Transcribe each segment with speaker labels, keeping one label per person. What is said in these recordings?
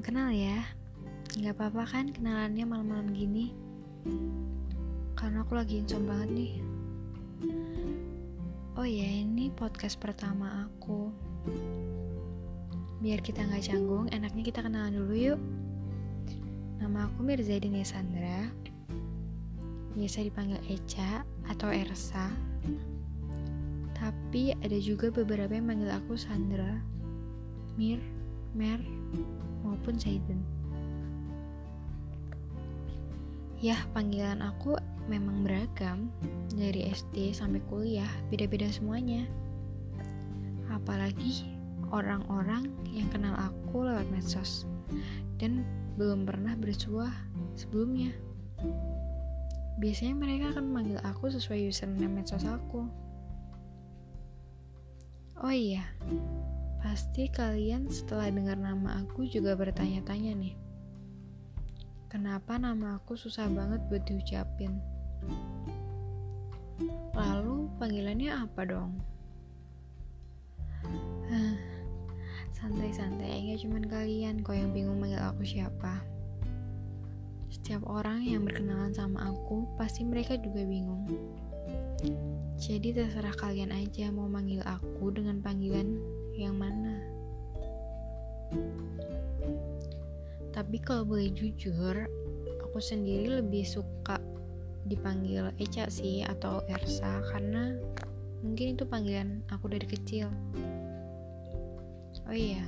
Speaker 1: kenal ya. Gak apa-apa kan kenalannya malam-malam gini? Karena aku lagi insomnia banget nih. Oh ya, ini podcast pertama aku. Biar kita nggak canggung, enaknya kita kenalan dulu yuk. Nama aku Mirzadin Sandra. Biasa dipanggil Eca atau Ersa. Tapi ada juga beberapa yang manggil aku Sandra, Mir, Mer, maupun Saiden. Ya, panggilan aku memang beragam, dari SD sampai kuliah, beda-beda semuanya. Apalagi orang-orang yang kenal aku lewat medsos dan belum pernah bersuah sebelumnya. Biasanya mereka akan memanggil aku sesuai username medsos aku. Oh iya, pasti kalian setelah dengar nama aku juga bertanya-tanya nih. Kenapa nama aku susah banget buat diucapin? Lalu panggilannya apa dong? Santai-santai, gak cuman kalian kok yang bingung manggil aku siapa. Setiap orang yang berkenalan sama aku, pasti mereka juga bingung. Jadi terserah kalian aja mau manggil aku dengan panggilan yang mana. Tapi kalau boleh jujur, aku sendiri lebih suka dipanggil Eca sih atau Ersa karena mungkin itu panggilan aku dari kecil. Oh iya,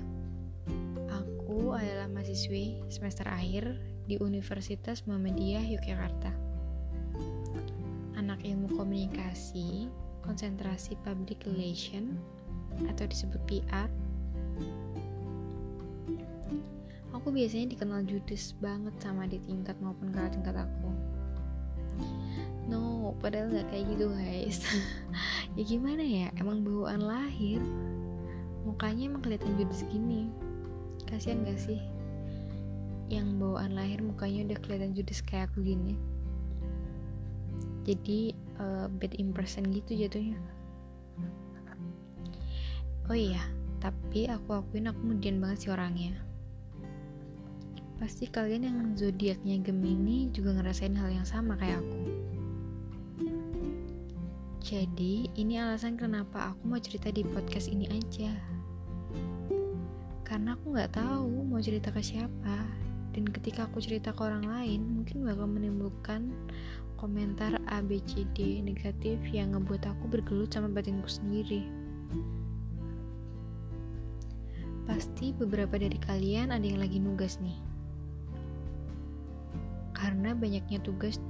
Speaker 1: aku adalah mahasiswi semester akhir di Universitas Muhammadiyah Yogyakarta anak ilmu komunikasi, konsentrasi public relation atau disebut PR. Aku biasanya dikenal judes banget sama di tingkat maupun kakak tingkat aku. No, padahal nggak kayak gitu guys. ya gimana ya, emang bawaan lahir. Mukanya emang kelihatan judes gini. Kasian gak sih? Yang bawaan lahir mukanya udah kelihatan judes kayak aku gini jadi uh, bad impression gitu jatuhnya. Oh iya tapi aku akuin aku kemudian banget sih orangnya. Pasti kalian yang zodiaknya Gemini juga ngerasain hal yang sama kayak aku. Jadi ini alasan kenapa aku mau cerita di podcast ini aja. Karena aku nggak tahu mau cerita ke siapa. Dan ketika aku cerita ke orang lain mungkin bakal menimbulkan komentar ABCD negatif yang ngebuat aku bergelut sama batinku sendiri. Pasti beberapa dari kalian ada yang lagi nugas nih. Karena banyaknya tugas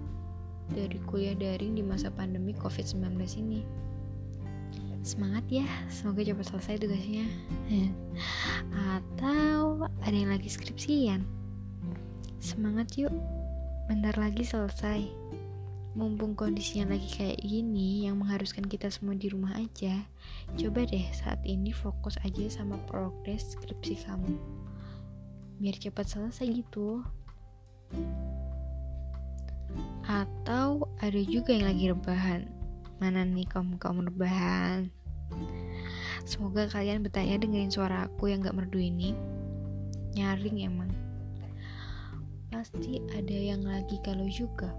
Speaker 1: dari kuliah daring di masa pandemi COVID-19 ini. Semangat ya, semoga cepat selesai tugasnya. Atau ada yang lagi skripsian. Semangat yuk, bentar lagi selesai mumpung kondisinya lagi kayak gini yang mengharuskan kita semua di rumah aja, coba deh saat ini fokus aja sama progres skripsi kamu. Biar cepat selesai gitu. Atau ada juga yang lagi rebahan. Mana nih kamu kamu rebahan? Semoga kalian bertanya dengerin suara aku yang gak merdu ini. Nyaring emang. Pasti ada yang lagi kalau juga.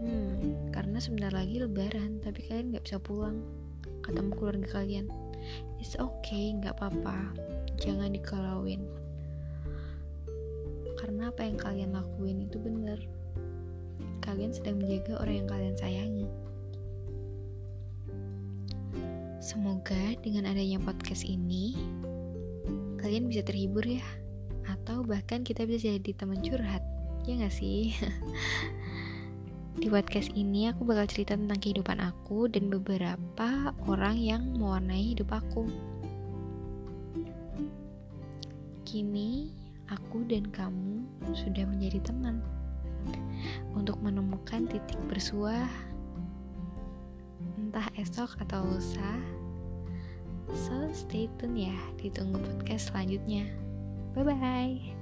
Speaker 1: Hmm, karena sebentar lagi lebaran, tapi kalian nggak bisa pulang ketemu keluarga kalian. It's okay, nggak apa-apa. Jangan dikalauin. Karena apa yang kalian lakuin itu benar. Kalian sedang menjaga orang yang kalian sayangi. Semoga dengan adanya podcast ini, kalian bisa terhibur ya. Atau bahkan kita bisa jadi teman curhat. Ya gak sih? Di podcast ini aku bakal cerita tentang kehidupan aku dan beberapa orang yang mewarnai hidup aku. Kini aku dan kamu sudah menjadi teman untuk menemukan titik bersuah entah esok atau lusa. So stay tune ya, ditunggu podcast selanjutnya. Bye bye.